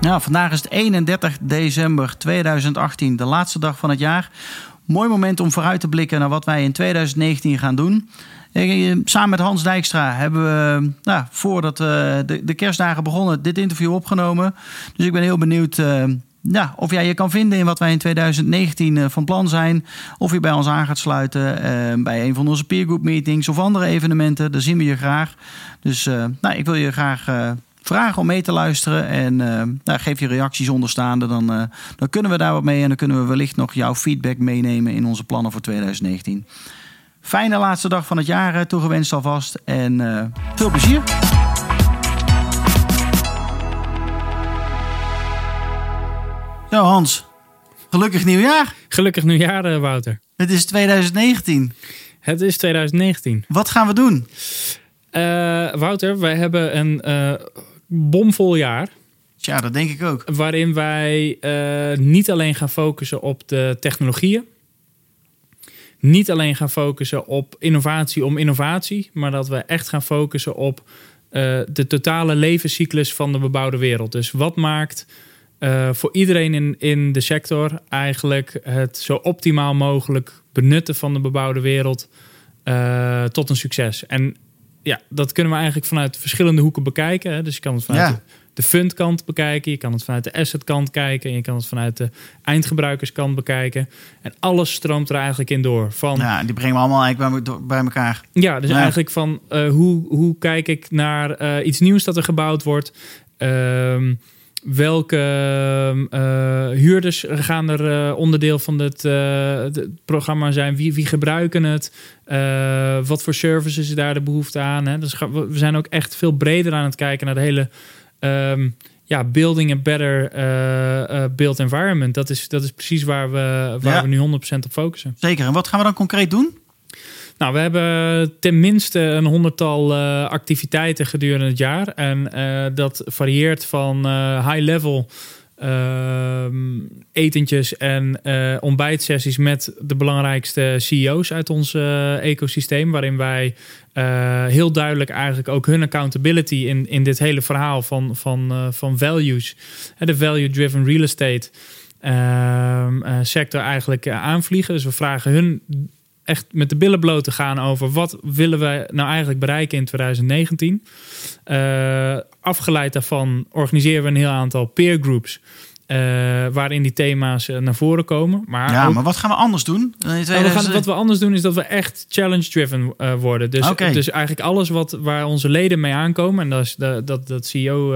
Ja, vandaag is het 31 december 2018, de laatste dag van het jaar. Mooi moment om vooruit te blikken naar wat wij in 2019 gaan doen. Eh, samen met Hans Dijkstra hebben we, nou, voordat uh, de, de kerstdagen begonnen, dit interview opgenomen. Dus ik ben heel benieuwd of jij je kan vinden in wat wij in 2019 van plan zijn. Of je bij ons aan gaat sluiten bij een van onze peergroup meetings of andere evenementen. Daar zien we je graag. Dus nou, ik wil je graag vragen om mee te luisteren. En uh, nou, geef je reacties onderstaande. Dan, uh, dan kunnen we daar wat mee. En dan kunnen we wellicht nog jouw feedback meenemen in onze plannen voor 2019. Fijne laatste dag van het jaar uh, toegewenst alvast. En veel plezier. Zo Hans, gelukkig nieuwjaar. Gelukkig nieuwjaar Wouter. Het is 2019. Het is 2019. Wat gaan we doen? Wouter, wij hebben een bomvol jaar. Ja, dat denk ik ook. Waarin wij uh, niet alleen gaan focussen op de technologieën. Niet alleen gaan focussen op innovatie om innovatie. Maar dat we echt gaan focussen op uh, de totale levenscyclus van de bebouwde wereld. Dus wat maakt uh, voor iedereen in, in de sector eigenlijk het zo optimaal mogelijk benutten van de bebouwde wereld tot een succes. En ja, dat kunnen we eigenlijk vanuit verschillende hoeken bekijken. Hè. Dus je kan het vanuit de, de fundkant bekijken, je kan het vanuit de assetkant kijken, en je kan het vanuit de eindgebruikerskant bekijken. En alles stroomt er eigenlijk in door. Van, ja, die brengen we allemaal eigenlijk bij, bij elkaar. Ja, dus eigenlijk van uh, hoe, hoe kijk ik naar uh, iets nieuws dat er gebouwd wordt. Uh, welke uh, huurders gaan er uh, onderdeel van het, uh, het, programma zijn? Wie, wie gebruiken het? wat voor services is daar de behoefte aan? Hè? Dus we zijn ook echt veel breder aan het kijken naar de hele um, ja, building a better build environment. Dat is, dat is precies waar we, waar ja. we nu 100% op focussen. Zeker. En wat gaan we dan concreet doen? Nou, we hebben tenminste een honderdtal uh, activiteiten gedurende het jaar. En uh, dat varieert van uh, high-level etentjes en ontbijtsessies met de belangrijkste CEO's uit ons ecosysteem. Waarin wij heel duidelijk eigenlijk ook hun accountability in, in dit hele verhaal van, van, van values, de value-driven real estate sector eigenlijk aanvliegen. Dus we vragen hun echt met de billen bloot te gaan over wat willen we nou eigenlijk bereiken in 2019. Uh, eh, afgeleid daarvan organiseren we een heel aantal peer groups. Uh, waarin die thema's uh, naar voren komen. Maar ja, maar wat gaan we anders doen? Nou, we gaan, wat we anders doen is dat we echt challenge-driven uh, worden. Dus, okay. dus eigenlijk alles wat, waar onze leden mee aankomen... en dat, is de, dat, dat CEO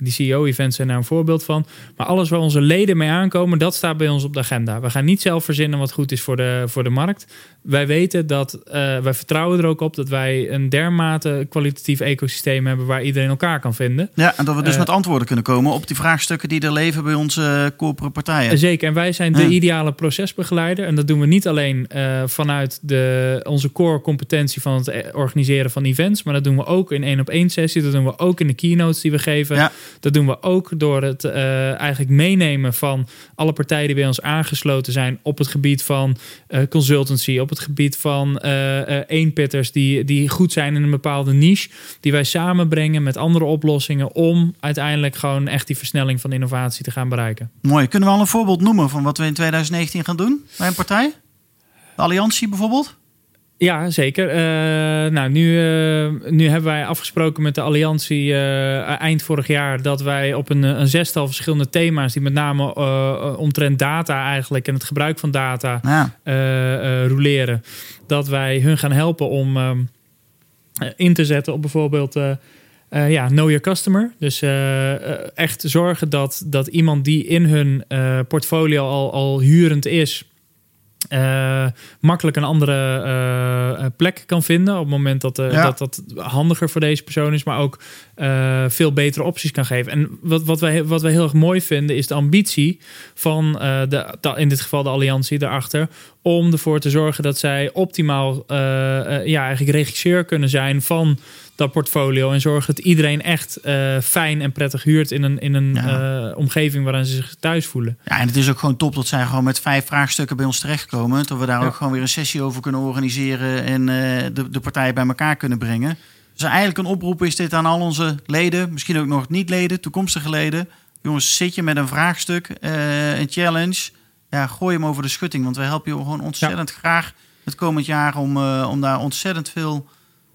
die CEO-events zijn daar een voorbeeld van. Maar alles waar onze leden mee aankomen, dat staat bij ons op de agenda. We gaan niet zelf verzinnen wat goed is voor de, voor de markt. Wij weten dat, uh, wij vertrouwen er ook op dat wij een dermate kwalitatief ecosysteem hebben waar iedereen elkaar kan vinden. Ja, en dat we dus uh, met antwoorden kunnen komen op die vraagstukken die er leven bij onze corporate partijen. Zeker, en wij zijn de ja. ideale procesbegeleider. En dat doen we niet alleen uh, vanuit de, onze core competentie van het organiseren van events, maar dat doen we ook in één op één sessie. Dat doen we ook in de keynotes die we geven. Ja. Dat doen we ook door het uh, eigenlijk meenemen van alle partijen die bij ons aangesloten zijn op het gebied van uh, consultancy, op het gebied van uh, eenpitters die, die goed zijn in een bepaalde niche, die wij samenbrengen met andere oplossingen om uiteindelijk gewoon echt die versnelling van innovatie te gaan bereiken. Mooi. Kunnen we al een voorbeeld noemen van wat we in 2019 gaan doen bij een partij? De Alliantie bijvoorbeeld? Ja, zeker. Uh, nou, nu, uh, nu hebben wij afgesproken met de Alliantie uh, eind vorig jaar dat wij op een, een, zestal verschillende thema's, die met name omtrent data eigenlijk en het gebruik van data ja. roleren, dat wij hun gaan helpen om in te zetten op bijvoorbeeld. ja, know your customer. Dus echt zorgen dat, dat iemand die in hun portfolio al, al hurend is, eh, makkelijk een andere eh, plek kan vinden. Op het moment dat, uh, dat dat handiger voor deze persoon is, maar ook veel betere opties kan geven. En wat, wat, wij, wat wij heel erg mooi vinden, is de ambitie van de, in dit geval de alliantie daarachter. Om ervoor te zorgen dat zij optimaal ja, eigenlijk regisseur kunnen zijn van dat portfolio. En zorgen dat iedereen echt fijn en prettig huurt in een, in een omgeving waarin ze zich thuis voelen. Ja, en het is ook gewoon top dat zij gewoon met vijf vraagstukken bij ons terechtkomen. Dat we daar ook gewoon weer een sessie over kunnen organiseren en uh, de, de partijen bij elkaar kunnen brengen. Dus eigenlijk een oproep is dit aan al onze leden, misschien ook nog niet-leden, toekomstige leden. Jongens, zit je met een vraagstuk, een challenge, ja, gooi hem over de schutting. Want wij helpen je gewoon ontzettend graag het komend jaar om, om daar ontzettend veel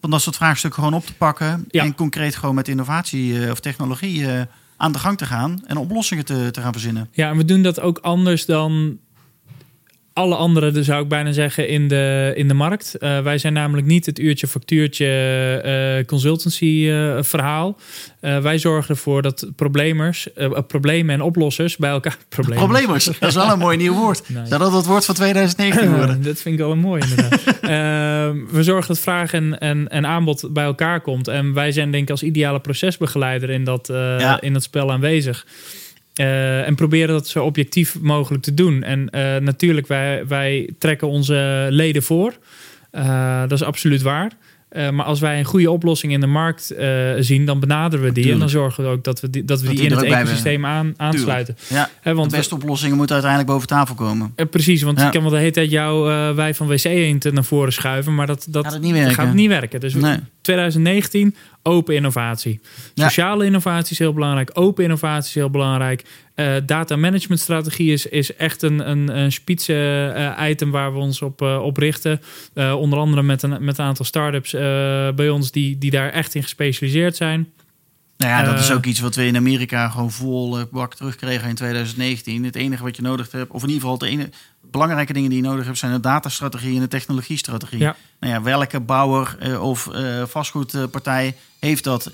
van dat soort vraagstukken gewoon op te pakken. En concreet gewoon met innovatie of technologie aan de gang te gaan en oplossingen te, te gaan verzinnen. Ja, en we doen dat ook anders dan alle anderen, dus zou ik bijna zeggen, in de, in de markt. Uh, wij zijn namelijk niet het uurtje factuurtje uh, consultancy uh, verhaal. wij zorgen ervoor dat problemers, problemen en oplossers bij elkaar... Problemers. problemers, dat is wel een mooi nieuw woord. Nice. Zou dat het woord van 2019 worden? dat vind ik wel een mooi inderdaad. we zorgen dat vraag en, en, en, aanbod bij elkaar komt. En wij zijn denk ik als ideale procesbegeleider in dat, ja. in dat spel aanwezig. Uh, en proberen dat zo objectief mogelijk te doen. En uh, natuurlijk, wij, wij trekken onze leden voor. Uh, dat is absoluut waar. Maar als wij een goede oplossing in de markt zien, dan benaderen we die. En dan zorgen we ook dat we die, dat we dat die in het ecosysteem aan, aansluiten. Ja, want de beste oplossingen moeten uiteindelijk boven tafel komen. Precies, want ja. ik kan wel de hele tijd jou, wij van WC Eend naar voren schuiven. Maar dat, dat, gaat, het niet werken. gaat niet werken. Dus nee. 2019, open innovatie. Sociale innovatie is heel belangrijk. Open innovatie is heel belangrijk. Uh, data management strategie is, is echt een, een, een spitse uh, item waar we ons op, uh, op richten. onder andere met een, met een aantal start-ups bij ons die, die daar echt in gespecialiseerd zijn. Nou ja, dat is ook iets wat we in Amerika gewoon vol bak terugkregen in 2019. Het enige wat je nodig hebt, of in ieder geval de ene, belangrijke dingen die je nodig hebt, zijn de datastrategie en de technologiestrategie. Ja. Nou ja, welke bouwer of vastgoedpartij heeft dat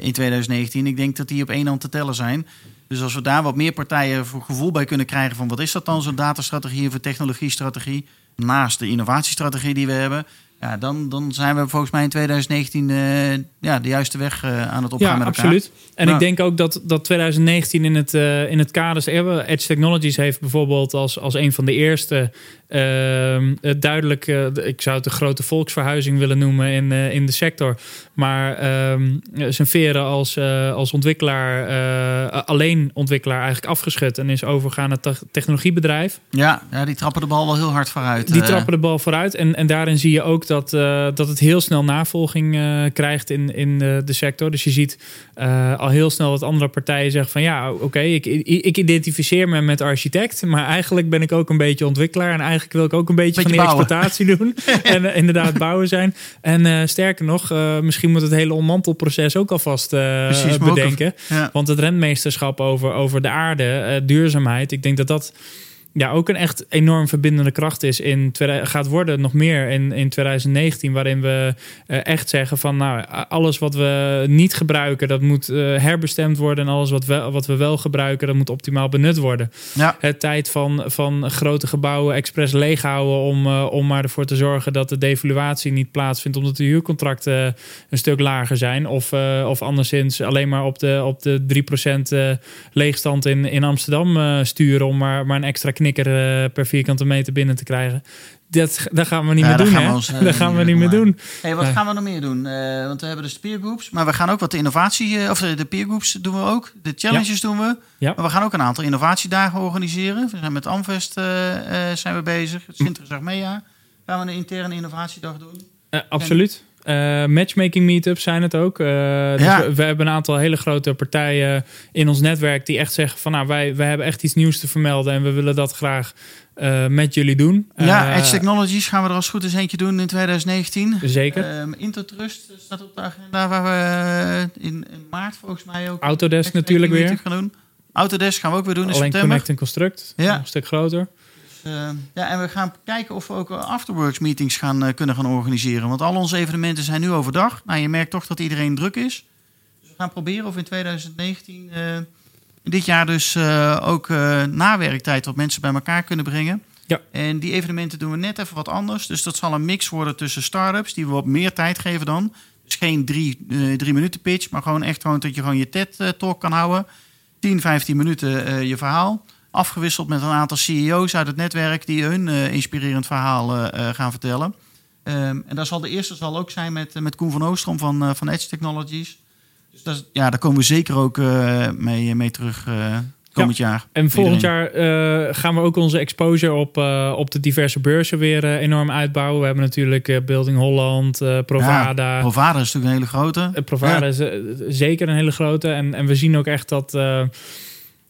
in 2019? Ik denk dat die op één hand te tellen zijn. Dus als we daar wat meer partijen voor gevoel bij kunnen krijgen van wat is dat dan zo'n datastrategie of technologiestrategie, naast de innovatiestrategie die we hebben, ja, dan, dan zijn we volgens mij in 2019 uh, eh, ja, de juiste weg uh, aan het opgaan ja, met elkaar. absoluut. En ik denk ook dat, dat 2019 in het, uh, in het kader... Edge Technologies heeft bijvoorbeeld als, als een van de eerste... Ehm, duidelijk, ik zou het een grote volksverhuizing willen noemen in, in de sector. Maar um, zijn veren als, als ontwikkelaar, alleen ontwikkelaar eigenlijk afgeschud... en is overgegaan naar het technologiebedrijf. Ja, ja, die trappen de bal wel heel hard vooruit. Die trappen de bal vooruit. En, en daarin zie je ook dat, uh, dat het heel snel navolging uh, krijgt in, in de, de, sector. Dus je ziet uh, al heel snel dat andere partijen zeggen van ja, oké, okay, ik, ik identificeer me met architect, maar eigenlijk ben ik ook een beetje ontwikkelaar en eigenlijk wil ik ook een beetje, beetje van die exploitatie doen en inderdaad bouwen zijn. En sterker nog, misschien moet het hele onmantelproces ook alvast Precies, bedenken. Ook, ja. Want het rentmeesterschap over, over de aarde, duurzaamheid, ik denk dat dat ja, ook een echt enorm verbindende kracht is in gaat worden nog meer in, in 2019, waarin we uh, echt zeggen van nou alles wat we niet gebruiken, dat moet uh, herbestemd worden en alles wat we, wat we wel gebruiken, dat moet optimaal benut worden. Ja. Het tijd van, van grote gebouwen expres leeghouden om, uh, om maar ervoor te zorgen dat de devaluatie niet plaatsvindt, omdat de huurcontracten een stuk lager zijn of, of anderszins alleen maar op de, op de 3% leegstand in, in Amsterdam sturen om maar, maar een extra knikker uh, per vierkante meter binnen te krijgen. Dat, dat gaan we niet meer doen, hè? Ons, dat gaan we niet meer doen. Hey, wat gaan we nog meer doen? Uh, want we hebben dus de peergroups, maar we gaan ook wat de innovatie, uh, of de peergroups doen we ook. De challenges doen we. Ja. Maar we gaan ook een aantal innovatiedagen organiseren. We zijn met Amvest zijn we bezig. Sinterklaas Mea gaan we een interne innovatiedag doen. absoluut. Uh, matchmaking meetups zijn het ook. Uh, dus ja. we, hebben een aantal hele grote partijen in ons netwerk die echt zeggen van nou wij, wij hebben echt iets nieuws te vermelden en we willen dat graag uh, met jullie doen. Ja, Edge Technologies gaan we er als goed eens eentje doen in 2019. Zeker. Um, Intertrust staat op de agenda waar we in, in maart volgens mij ook Autodesk natuurlijk weer gaan doen. Autodesk gaan we ook weer doen in Alleen september. Connect en Construct, ja. een stuk groter. Uh, ja, en we gaan kijken of we ook afterworks meetings gaan, uh, kunnen gaan organiseren. Want al onze evenementen zijn nu overdag. Nou, je merkt toch dat iedereen druk is. Dus we gaan proberen of in 2019, uh, dit jaar dus ook na werktijd, wat mensen bij elkaar kunnen brengen. Ja. En die evenementen doen we net even wat anders. Dus dat zal een mix worden tussen start-ups, die we wat meer tijd geven dan. Dus geen drie, eh, drie minuten pitch, maar gewoon echt gewoon dat je gewoon je TED-talk kan houden. 10, 15 minuten eh, je verhaal. Afgewisseld met een aantal CEO's uit het netwerk die hun eh, inspirerend verhaal eh, eh, gaan vertellen. Ehm, en daar zal de eerste zal ook zijn met, met Koen van Oostrom van, van Edge Technologies. Dus dat ja, daar komen we zeker ook mee, mee terug komend jaar. En volgend Iedereen. jaar gaan we ook onze exposure op, op de diverse beurzen weer enorm uitbouwen. We hebben natuurlijk Building Holland, Provada. Ja, Provada is natuurlijk een hele grote. Provada Ja. is zeker een hele grote. En, en we zien ook echt dat,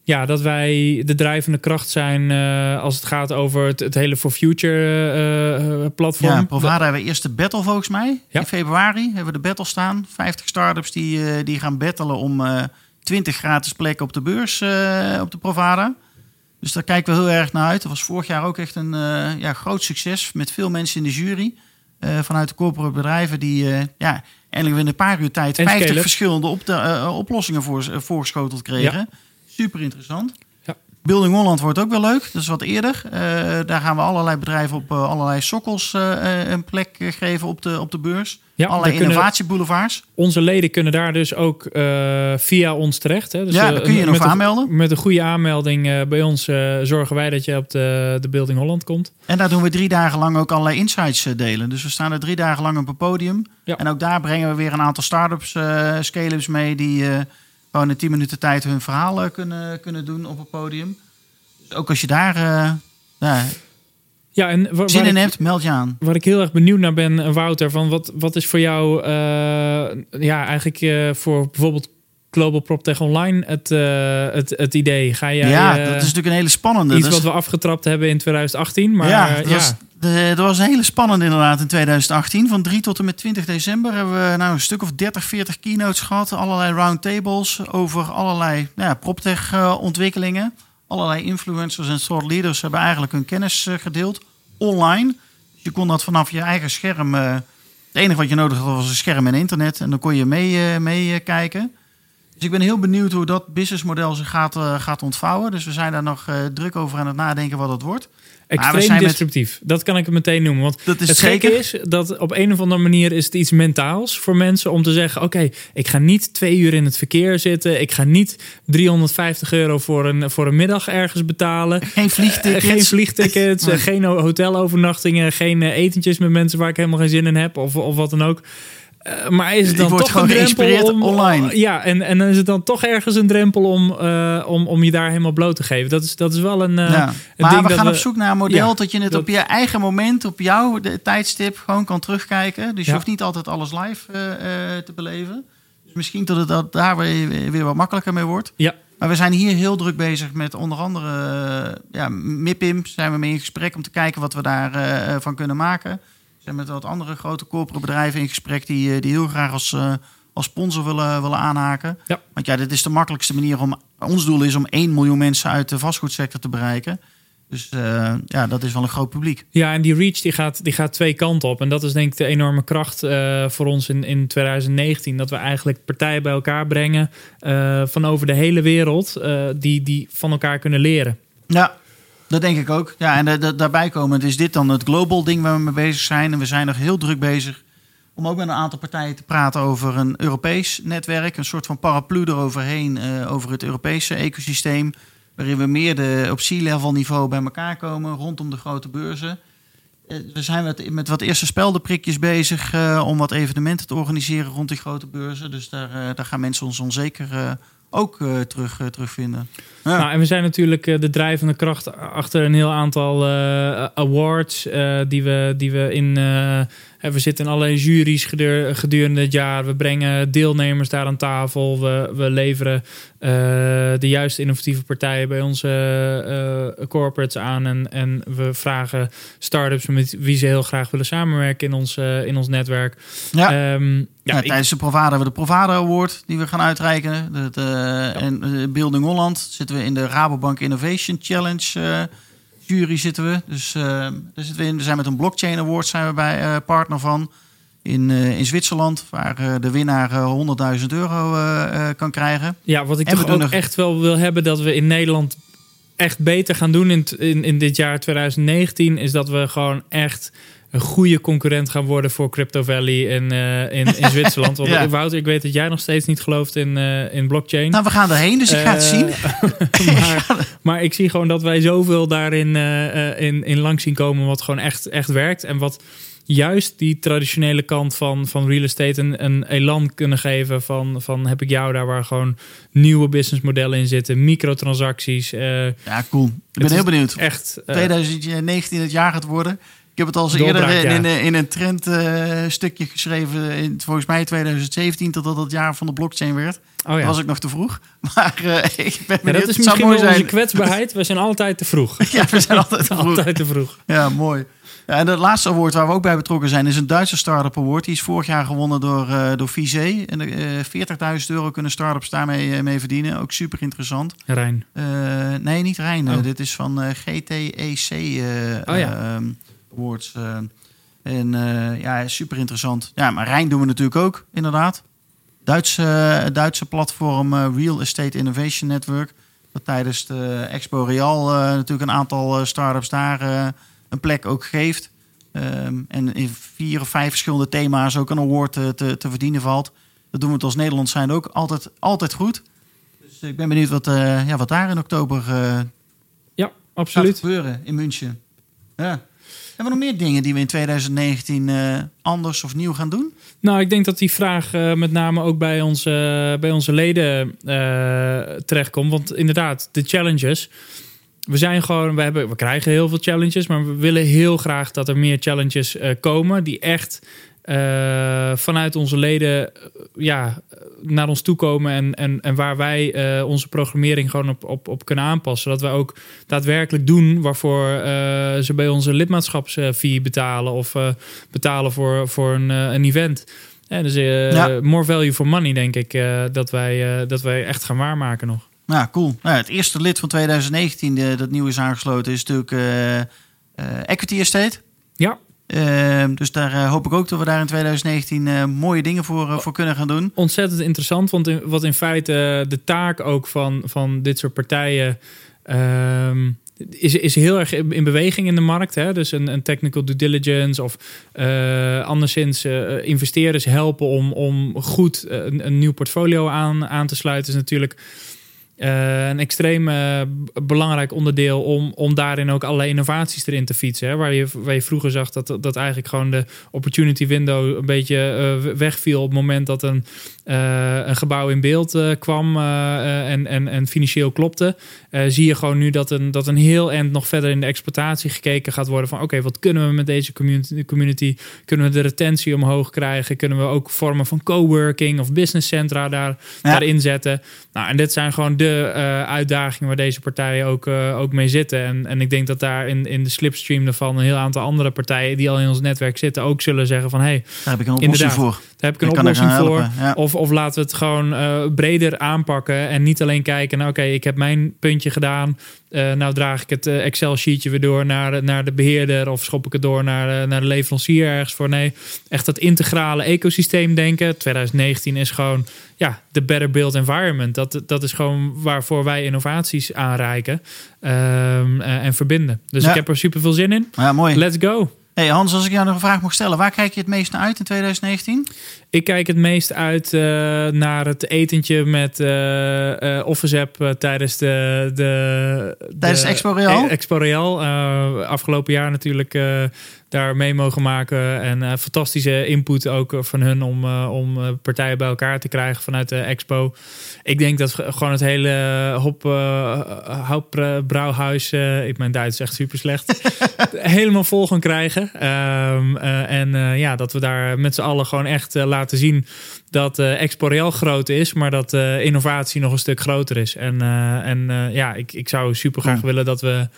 ja, dat wij de drijvende kracht zijn eh, als het gaat over het, het hele For Future eh, eh, platform. Ja, Provada hebben we eerst de battle volgens mij. Ja. In februari hebben we de battle staan. 50 startups die, die gaan battelen om eh 20 gratis plekken op de beurs op de Provada. Dus daar kijken we heel erg naar uit. Dat was vorig jaar ook echt een ja, groot succes met veel mensen in de jury. vanuit de corporate bedrijven die ja, eindelijk in een paar uur tijd En 50 scale-up. verschillende op de, oplossingen voor, voorgeschoteld kregen. Super interessant. Ja. Building Holland wordt ook wel leuk. Dat is wat eerder. Eh, daar gaan we allerlei bedrijven op eh, allerlei sokkels eh, een plek geven op de, op de beurs. Ja, allerlei innovatieboulevards. Onze leden kunnen daar dus ook via ons terecht. Hè. Dus, ja, daar kun je je nog een- aanmelden. Met een goede aanmelding bij ons zorgen wij dat je op de, de Building Holland komt. En daar doen we drie dagen lang ook allerlei insights delen. Dus we staan er drie dagen lang op een podium. Ja. En ook daar brengen we weer een aantal start-ups, scale-ups mee... die gewoon in 10 minuten tijd hun verhaal eh, kunnen, kunnen doen op het podium. Dus ook als je daar eh, ja, Ja, en zin in ik- hebt, meld je aan. Waar ik heel erg benieuwd naar ben, eh, Wouter, van wat, wat is voor jou, ja, eigenlijk voor bijvoorbeeld Global PropTech Online het, eh, het, het idee? Ga jij ja, eh, dat is natuurlijk een hele spannende. iets is- wat we afgetrapt hebben in 2018? Maar ja, eh, dat ja, was, de, dat was een hele spannende inderdaad in 2018. Van 3 tot en met 20 december hebben we nou een stuk of 30, 40 keynotes gehad. Allerlei roundtables over allerlei nou ja, proptech ontwikkelingen. Allerlei influencers en thought leaders hebben eigenlijk hun kennis gedeeld online. Dus je kon dat vanaf je eigen scherm. het enige wat je nodig had was een scherm en internet. En dan kon je mee, mee kijken. Dus ik ben heel benieuwd hoe dat businessmodel zich gaat, eh, gaat ontvouwen. Dus we zijn daar nog eh, druk over aan het nadenken wat het wordt. we extreem met- disruptief. Dat kan ik het meteen noemen. Want Dat is het zeker. gekke is dat op een of andere manier is het iets mentaals voor mensen om te zeggen: Oké, ik ga niet twee uur in het verkeer zitten. Ik ga niet 350 euro voor een, voor een middag ergens betalen. Geen vliegtickets. Eh, geen vliegtickets, geen hotelovernachtingen, geen etentjes met mensen waar ik helemaal geen zin in heb of, of wat dan ook. Eh, maar is het dan wordt toch gewoon een drempel geïnspireerd om, online. Ja, en, en dan is het dan toch ergens een drempel om, eh, om, om je daar helemaal bloot te geven. Dat is, dat is wel een, eh, Ja. een Maar ding we gaan we- op zoek naar een model Ja, dat je het dat- op je eigen moment, op jouw de, tijdstip, gewoon kan terugkijken. Dus je Ja. hoeft niet altijd alles live te beleven. Dus misschien dat het dat daar weer, weer wat makkelijker mee wordt. Ja, Maar we zijn hier heel druk bezig met onder andere ja, MIPIM. Zijn we mee in gesprek om te kijken wat we daarvan van kunnen maken. Zijn met wat andere grote corporate bedrijven in gesprek die, eh, die heel graag als, eh, als sponsor willen, willen aanhaken. Ja. Want ja, dit is de makkelijkste manier om. Ons doel is om 1 miljoen mensen uit de vastgoedsector te bereiken. Dus eh, ja, dat is wel een groot publiek. Ja, en die reach die gaat, die gaat twee kanten op. En dat is denk ik de enorme kracht voor ons in, in 2019. Dat we eigenlijk partijen bij elkaar brengen van over de hele wereld die, die van elkaar kunnen leren. Ja, dat denk ik ook. Ja, en da- da- daarbij komend is dit dan het global ding waar we mee bezig zijn. En we zijn nog heel druk bezig om ook met een aantal partijen te praten over een Europees netwerk. Een soort van paraplu eroverheen, eh, over het Europese ecosysteem. Waarin we meer de, op sea-level niveau bij elkaar komen rondom de grote beurzen. Eh, We zijn met, wat eerste speldenprikjes bezig eh, om wat evenementen te organiseren rond die grote beurzen. Dus daar, daar gaan mensen ons onzeker ook eh, terug, eh, terugvinden. Nou, en we zijn natuurlijk eh, de drijvende kracht achter een heel aantal awards die, we, die we in. Hè, we zitten in allerlei juries gedurende, het jaar. We brengen deelnemers daar aan tafel. We, we leveren eh, de juiste innovatieve partijen bij onze eh, corporates aan. En, en we vragen start-ups met wie ze heel graag willen samenwerken in ons, eh, in ons netwerk. Ja. Ehm, Ja, tijdens de Provada hebben we de Provada Award die we gaan uitreiken. De, de- En Building Holland zitten we in de Rabobank Innovation Challenge jury zitten we. Dus eh, daar zitten we in. We zijn met een Blockchain Award zijn we bij eh, partner van. In, eh, in Zwitserland, waar de winnaar eh, 100.000 euro kan krijgen. Ja, wat ik En toch ook nog- echt wel wil hebben, dat we in Nederland echt beter gaan doen in, in, in dit jaar 2019 is dat we gewoon echt een goede concurrent gaan worden voor Crypto Valley in, eh, in, in Zwitserland. Want Ja. Wouter, ik weet dat jij nog steeds niet gelooft in, eh, in blockchain. Nou, we gaan erheen, dus ik ga het Eh, zien. maar, maar ik zie gewoon dat wij zoveel daarin in, in langs zien komen wat gewoon echt, echt werkt. En wat juist die traditionele kant van, van real estate een, een elan kunnen geven. Van, van heb ik jou daar waar gewoon nieuwe businessmodellen in zitten. Microtransacties. Ja, cool. Ik ben heel benieuwd. echt... eh, 2019 het jaar gaat worden. Ik heb het al eens Doorbraak, eerder in, in, in een trend eh, stukje geschreven. In, volgens mij 2017, totdat het jaar van de blockchain werd. oh ja. Was ik nog te vroeg. Maar eh, ik ben Ja, dat is misschien wel onze kwetsbaarheid. We zijn altijd te vroeg. Ja, we zijn altijd te vroeg. altijd te vroeg. Ja, mooi. Ja, en het laatste award waar we ook bij betrokken zijn is een Duitse Startup Award. Die is vorig jaar gewonnen door, eh door Visé. En eh 40.000 euro kunnen startups daarmee mee verdienen. Ook super interessant. Rijn. Nee, niet Rijn. Oh. Dit is van GTEC Oh ja. ehm, Awards. eh. en eh, ja, super interessant. Ja, maar Rijn doen we natuurlijk ook, inderdaad. Duitse, Duitse platform eh, Real Estate Innovation Network. Dat tijdens de Expo Real eh, natuurlijk een aantal eh, start-ups daar eh, een plek ook geeft. Ehm, en in vier of vijf verschillende thema's ook een award eh, te, te verdienen valt. Dat doen we het als Nederland zijn ook altijd, altijd goed. Dus ik ben benieuwd wat, eh, ja, wat daar in oktober eh Ja, gaat absoluut. gebeuren in München. Ja. Hebben we nog meer dingen die we in 2019 eh, anders of nieuw gaan doen? Nou, ik denk dat die vraag eh, met name ook bij onze, bij onze leden eh, terechtkomt. Want inderdaad, de challenges. We zijn gewoon, we, hebben, we krijgen heel veel challenges, maar we willen heel graag dat er meer challenges eh, komen die echt eh, vanuit onze leden eh, ja, naar ons toe komen en, en, en waar wij eh, onze programmering gewoon op, op, op kunnen aanpassen. Zodat wij ook daadwerkelijk doen waarvoor ze bij onze lidmaatschapsfee betalen of betalen voor, voor een, een event. En dus Ja. more value for money, denk ik, dat, wij, dat wij echt gaan waarmaken nog. Ja, cool. Nou, het eerste lid van 2019 de, dat nieuw is aangesloten is natuurlijk Equity Estate. Ja, Ehm, dus daar eh, hoop ik ook dat we daar in 2019 eh, mooie dingen voor, eh, voor kunnen gaan doen. ontzettend interessant. Want in, wat in feite de taak ook van, van dit soort partijen ehm, is, is heel erg in in beweging in de markt. Hè? Dus een, een technical due diligence of anderszins eh, investeerders helpen om, om goed een, een nieuw portfolio aan, aan te sluiten. Is natuurlijk eh, een extreem eh, belangrijk onderdeel om, om daarin ook allerlei innovaties erin te fietsen. Hè? Waar, je, waar je vroeger zag dat, dat eigenlijk gewoon de opportunity window een beetje eh, wegviel op het moment dat een, een gebouw in beeld kwam en, en, en financieel klopte. Eh, zie je gewoon nu dat een, dat een heel eind nog verder in de exploitatie gekeken gaat worden van oké, wat kunnen we met deze community, community? Kunnen we de retentie omhoog krijgen? Kunnen we ook vormen van coworking of business centra daar, Ja. daarin zetten? Nou, en dit zijn gewoon de eh, uitdagingen waar deze partijen ook, eh, ook mee zitten. En, en ik denk dat daar in, in de slipstream daarvan een heel aantal andere partijen die al in ons netwerk zitten ook zullen zeggen van hé, hey, Daar heb ik een oplossing voor. Heb ik een Ik oplossing voor. ja. Of, of laten we het gewoon eh, breder aanpakken en niet alleen kijken, nou oké, ik heb mijn puntje gedaan. Eh, nou draag ik het eh, Excel-sheetje weer door naar, de- naar de beheerder of schop ik het door naar, de- naar de leverancier ergens voor. Nee, echt dat integrale ecosysteem denken. 2019 is gewoon ja, de better built environment. Dat, dat is gewoon waarvoor wij innovaties aanreiken ehm, eh, en verbinden. Dus Ja. ik heb er super veel zin in. Ja, mooi. Let's go. Hey Hans, als ik jou nog een vraag mag stellen. Waar kijk je het meest naar uit in 2019? Ik kijk het meest uit eh, naar het etentje met eh Office App eh, tijdens de, de Tijdens de Expo Real? E- Expo Real. Afgelopen jaar natuurlijk daar mee mogen maken en fantastische input ook van hun om, om partijen bij elkaar te krijgen vanuit de Expo. Ik denk dat gewoon het hele hop uh, Brouwhuis, uh, mijn Duits is echt super slecht, helemaal vol gaan krijgen. Ehm, uh, en uh, ja, dat we daar met z'n allen gewoon echt uh, laten zien dat uh, Expo Real groot is, maar dat uh, innovatie nog een stuk groter is. En, uh, en ja, ik, ik zou super graag willen dat we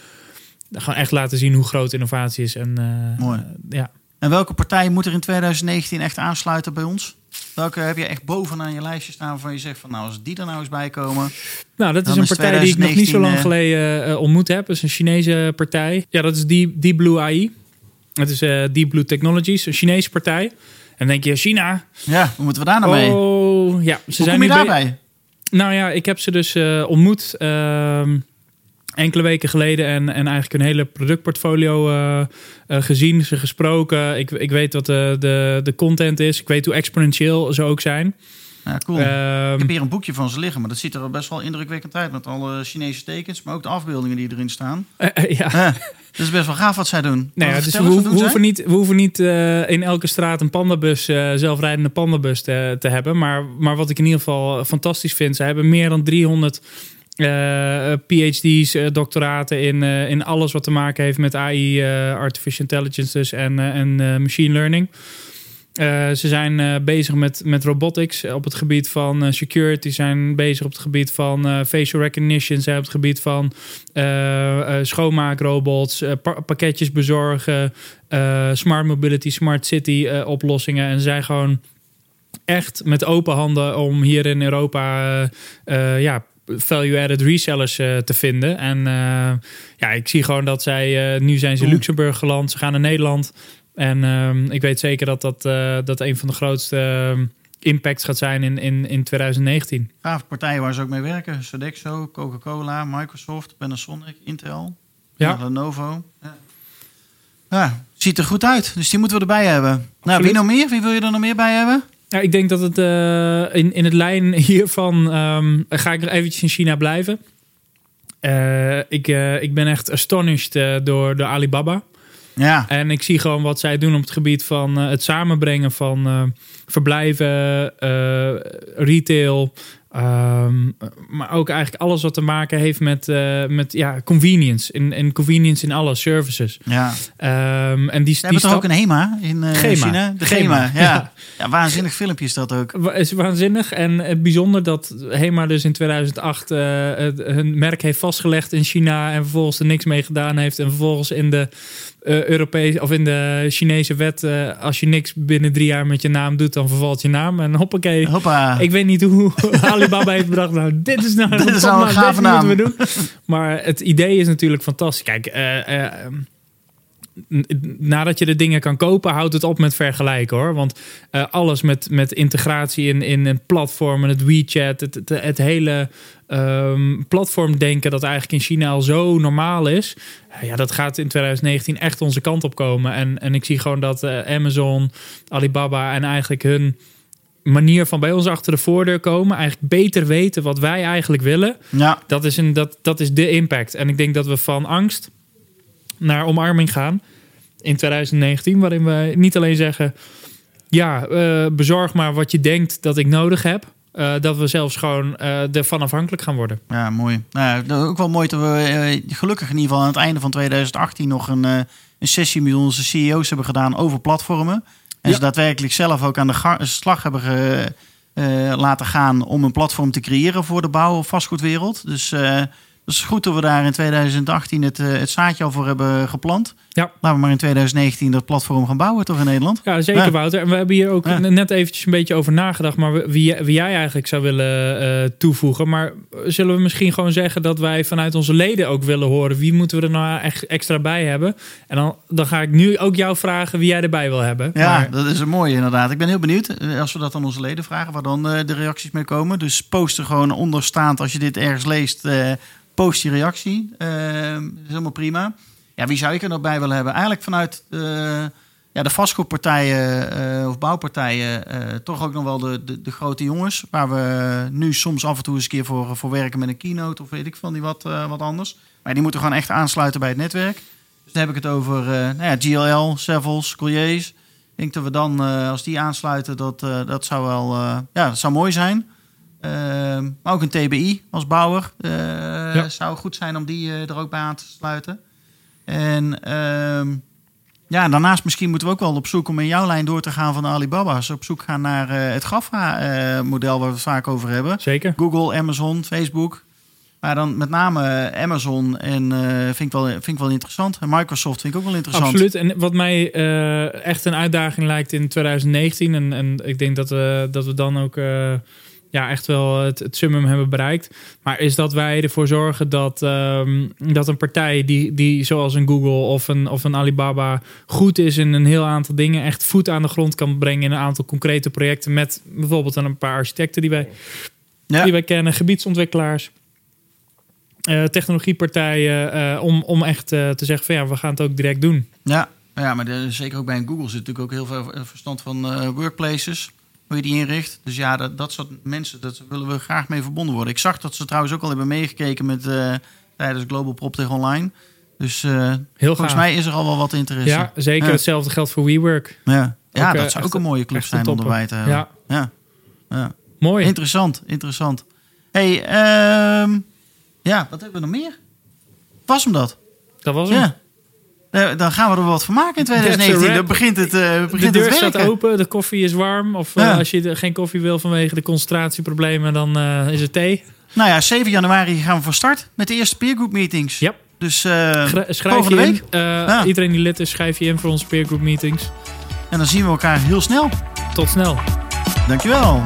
gewoon echt laten zien hoe groot innovatie is. En, Mooi. ja. En welke partij moet er in 2019 echt aansluiten bij ons? Welke heb je echt bovenaan je lijstje staan waarvan je zegt van nou als die er nou eens bij komen. Nou, dat is een partij die ik nog niet zo lang geleden uh, ontmoet heb. Dat is een Chinese partij. Ja, dat is Deep, Deep Blue AI. Het is uh, Deep Blue Technologies, een Chinese partij. En dan denk je, China. Ja, hoe moeten we daar nou mee? Oh, ja. Ze hoe zijn kom je daarbij? Nou ja, ik heb ze dus uh, ontmoet. Uh, enkele weken geleden en, en eigenlijk een hele productportfolio uh, gezien, ze gesproken. Ik, ik weet wat de, de, de content is. Ik weet hoe exponentieel ze ook zijn. Ja, cool. Um, ik heb hier een boekje van ze liggen, maar dat ziet er best wel indrukwekkend uit. Met alle Chinese tekens, maar ook de afbeeldingen die erin staan. Uh, ja. dat is best wel gaaf wat zij doen. Nee, nou dus we, we, hoeven niet, we hoeven niet in elke straat een pandabus, zelfrijdende pandabus te, te hebben. Maar, maar wat ik in ieder geval fantastisch vind, ze hebben meer dan 300 uh, PhD's, doctoraten in, in alles wat te maken heeft met AI, artificial intelligence dus en, en machine learning. Ze zijn bezig met, met robotics op het gebied van security. zijn bezig op het gebied van facial recognition. zijn op het gebied van schoonmaakrobots, pa pakketjes bezorgen, smart mobility, smart city oplossingen. En ze zijn gewoon echt met open handen om hier in Europa ja, value-added resellers uh, te vinden. En uh, ja, ik zie gewoon dat zij... Nu zijn ze in Luxemburg geland, ze gaan naar Nederland. En ik weet zeker dat dat, dat een van de grootste impacts gaat zijn in, in, in 2019. Gaaf partijen waar ze ook mee werken. Sodexo, Coca-Cola, Microsoft, Panasonic, Intel, ja. Lenovo. Ja. ja, ziet er goed uit. Dus die moeten we erbij hebben. Absoluut. Nou, wie nog meer? Wie wil je er nog meer bij hebben? Ja, ik denk dat het uh, in, in het lijn hiervan um, ga ik nog eventjes in China blijven. Ik, ik ben echt astonished door, door Alibaba. Ja. En ik zie gewoon wat zij doen op het gebied van het samenbrengen van verblijven, retail, Um, maar ook eigenlijk alles wat te maken heeft met, uh, met ja, convenience. In, in convenience in alle services. Ja. Um, en die, Ze hebben ook een HEMA in uh, Gema. China? De Gema, Gema ja. ja. ja. waanzinnig filmpje is dat ook. Is waanzinnig. En het bijzonder dat HEMA dus in 2008 uh, hun merk heeft vastgelegd in China... en vervolgens er niks mee gedaan heeft. En vervolgens in de uh, Europese of in de Chinese wet, uh, als je niks binnen drie jaar met je naam doet, dan vervalt je naam. En hoppakee. Hoppa. Ik weet niet hoe Alibaba heeft bedacht. Nou, dit is nou, dit is nou een gave naam. We doen. Maar het idee is natuurlijk fantastisch. Kijk, uh, nadat je de dingen kan kopen, houdt het op met vergelijken hoor. Want uh, alles met, met integratie in, in een platform, het WeChat, het, het, het hele um, platformdenken dat eigenlijk in China al zo normaal is. Ja, dat gaat in 2019 echt onze kant op komen. En, en ik zie gewoon dat uh, Amazon, Alibaba en eigenlijk hun manier van bij ons achter de voordeur komen, eigenlijk beter weten wat wij eigenlijk willen. Ja. Dat, is een, dat, dat is de impact. En ik denk dat we van angst naar omarming gaan in 2019, waarin we niet alleen zeggen: ja, uh, bezorg maar wat je denkt dat ik nodig heb. Uh, dat we zelfs gewoon uh, ervan afhankelijk gaan worden. Ja, mooi. Nou, ja, ook wel mooi dat we gelukkig in ieder geval aan het einde van 2018 nog een, een sessie met onze CEO's hebben gedaan over platformen. En ja. ze daadwerkelijk zelf ook aan de slag hebben ge, laten gaan om een platform te creëren voor de bouw- of vastgoedwereld. Dus is goed dat we daar in 2018 het, het zaadje al voor hebben geplant. Ja. Laten we maar in 2019 dat platform gaan bouwen, toch in Nederland? Ja, zeker ja. Wouter. En we hebben hier ook ja. net eventjes een beetje over nagedacht. Maar wie, wie jij eigenlijk zou willen uh, toevoegen. Maar zullen we misschien gewoon zeggen dat wij vanuit onze leden ook willen horen. Wie moeten we er nou echt extra bij hebben? En dan, dan ga ik nu ook jou vragen wie jij erbij wil hebben. Ja, maar... dat is een mooie inderdaad. Ik ben heel benieuwd als we dat aan onze leden vragen. Waar dan uh, de reacties mee komen. Dus post er gewoon onderstaand als je dit ergens leest. Uh, post reactie. dat is helemaal prima. Ja, wie zou ik er nog bij willen hebben? Eigenlijk vanuit uh, ja, de vastgoedpartijen uh, of bouwpartijen uh, toch ook nog wel de, de, de, grote jongens. Waar we nu soms af en toe eens een keer voor, voor werken met een keynote of weet ik van die wat, wat anders. Maar die moeten gewoon echt aansluiten bij het netwerk. Dus dan heb ik het over nou ja, GLL, Sevels, Colliers. Ik denk dat we dan, als die aansluiten, dat, dat zou wel ja, dat zou mooi zijn. Ehm, maar ook een TBI als bouwer. Ja. Zou goed zijn om die er ook bij aan te sluiten. En um, ja, daarnaast misschien moeten we ook wel op zoek om in jouw lijn door te gaan van Alibaba's. Op zoek gaan naar uh, het GAFA-model waar we het vaak over hebben. Zeker. Google, Amazon, Facebook. Maar dan met name Amazon en uh, vind, ik wel, vind ik wel interessant. En Microsoft vind ik ook wel interessant. Absoluut. En wat mij uh, echt een uitdaging lijkt in 2019... en, en ik denk dat we, dat we dan ook ja, echt wel het, het summum hebben bereikt. Maar is dat wij ervoor zorgen dat, um, dat een partij die, die zoals een Google of een, of een Alibaba goed is in een heel aantal dingen, echt voet aan de grond kan brengen in een aantal concrete projecten met bijvoorbeeld een paar architecten die wij, ja. die wij kennen, gebiedsontwikkelaars. eh, technologiepartijen uh, om, om echt uh, te zeggen van ja, we gaan het ook direct doen. Ja, ja maar de, zeker ook bij een Google zit natuurlijk ook heel veel verstand van workplaces. Hoe je die inricht. Dus ja, dat, dat soort mensen, dat willen we graag mee verbonden worden. Ik zag dat ze trouwens ook al hebben meegekeken met tijdens Global PropTech Online. Dus heel volgens gaaf. mij is er al wel wat interesse. Ja, zeker. Ja. Hetzelfde geldt voor WeWork. Ja, ja dat zou ook een mooie club zijn om erbij te hebben. Ja. ja. ja. Mooi. Interessant, interessant. hey, um, ja, wat hebben we nog meer? Was hem dat? Dat was hem. Ja. Uh, dan gaan we er wat van maken in 2019. Dan begint het, uh, begint de deur het staat open, de koffie is warm. Of uh, ja. als je geen koffie wil vanwege de concentratieproblemen, dan is het thee. Nou ja, 7 januari gaan we van start met de eerste peergroup meetings. Ja. Dus schrijf je week. in. Ja. Iedereen die lid is, schrijf je in voor onze peergroup meetings. En dan zien we elkaar heel snel. Tot snel. Dankjewel.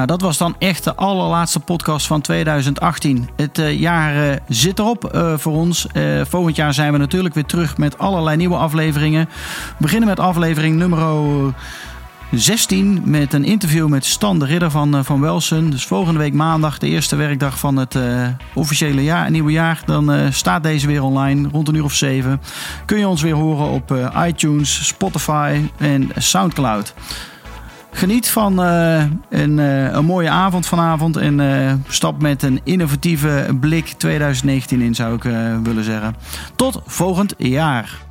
Nou, dat was dan echt de allerlaatste podcast van 2018. Het uh, jaar uh, zit erop uh, voor ons. volgend jaar zijn we natuurlijk weer terug met allerlei nieuwe afleveringen. We beginnen met aflevering nummer 16 met een interview met Stan de Ridder van, van Welsen. Dus volgende week maandag, de eerste werkdag van het officiële jaar, nieuwe jaar. Dan staat deze weer online rond een uur of zeven. Kun je ons weer horen op iTunes, Spotify en Soundcloud. Geniet van uh, een, uh, een, mooie avond vanavond en uh, stap met een innovatieve blik 2019 in, zou ik willen zeggen. Tot volgend jaar.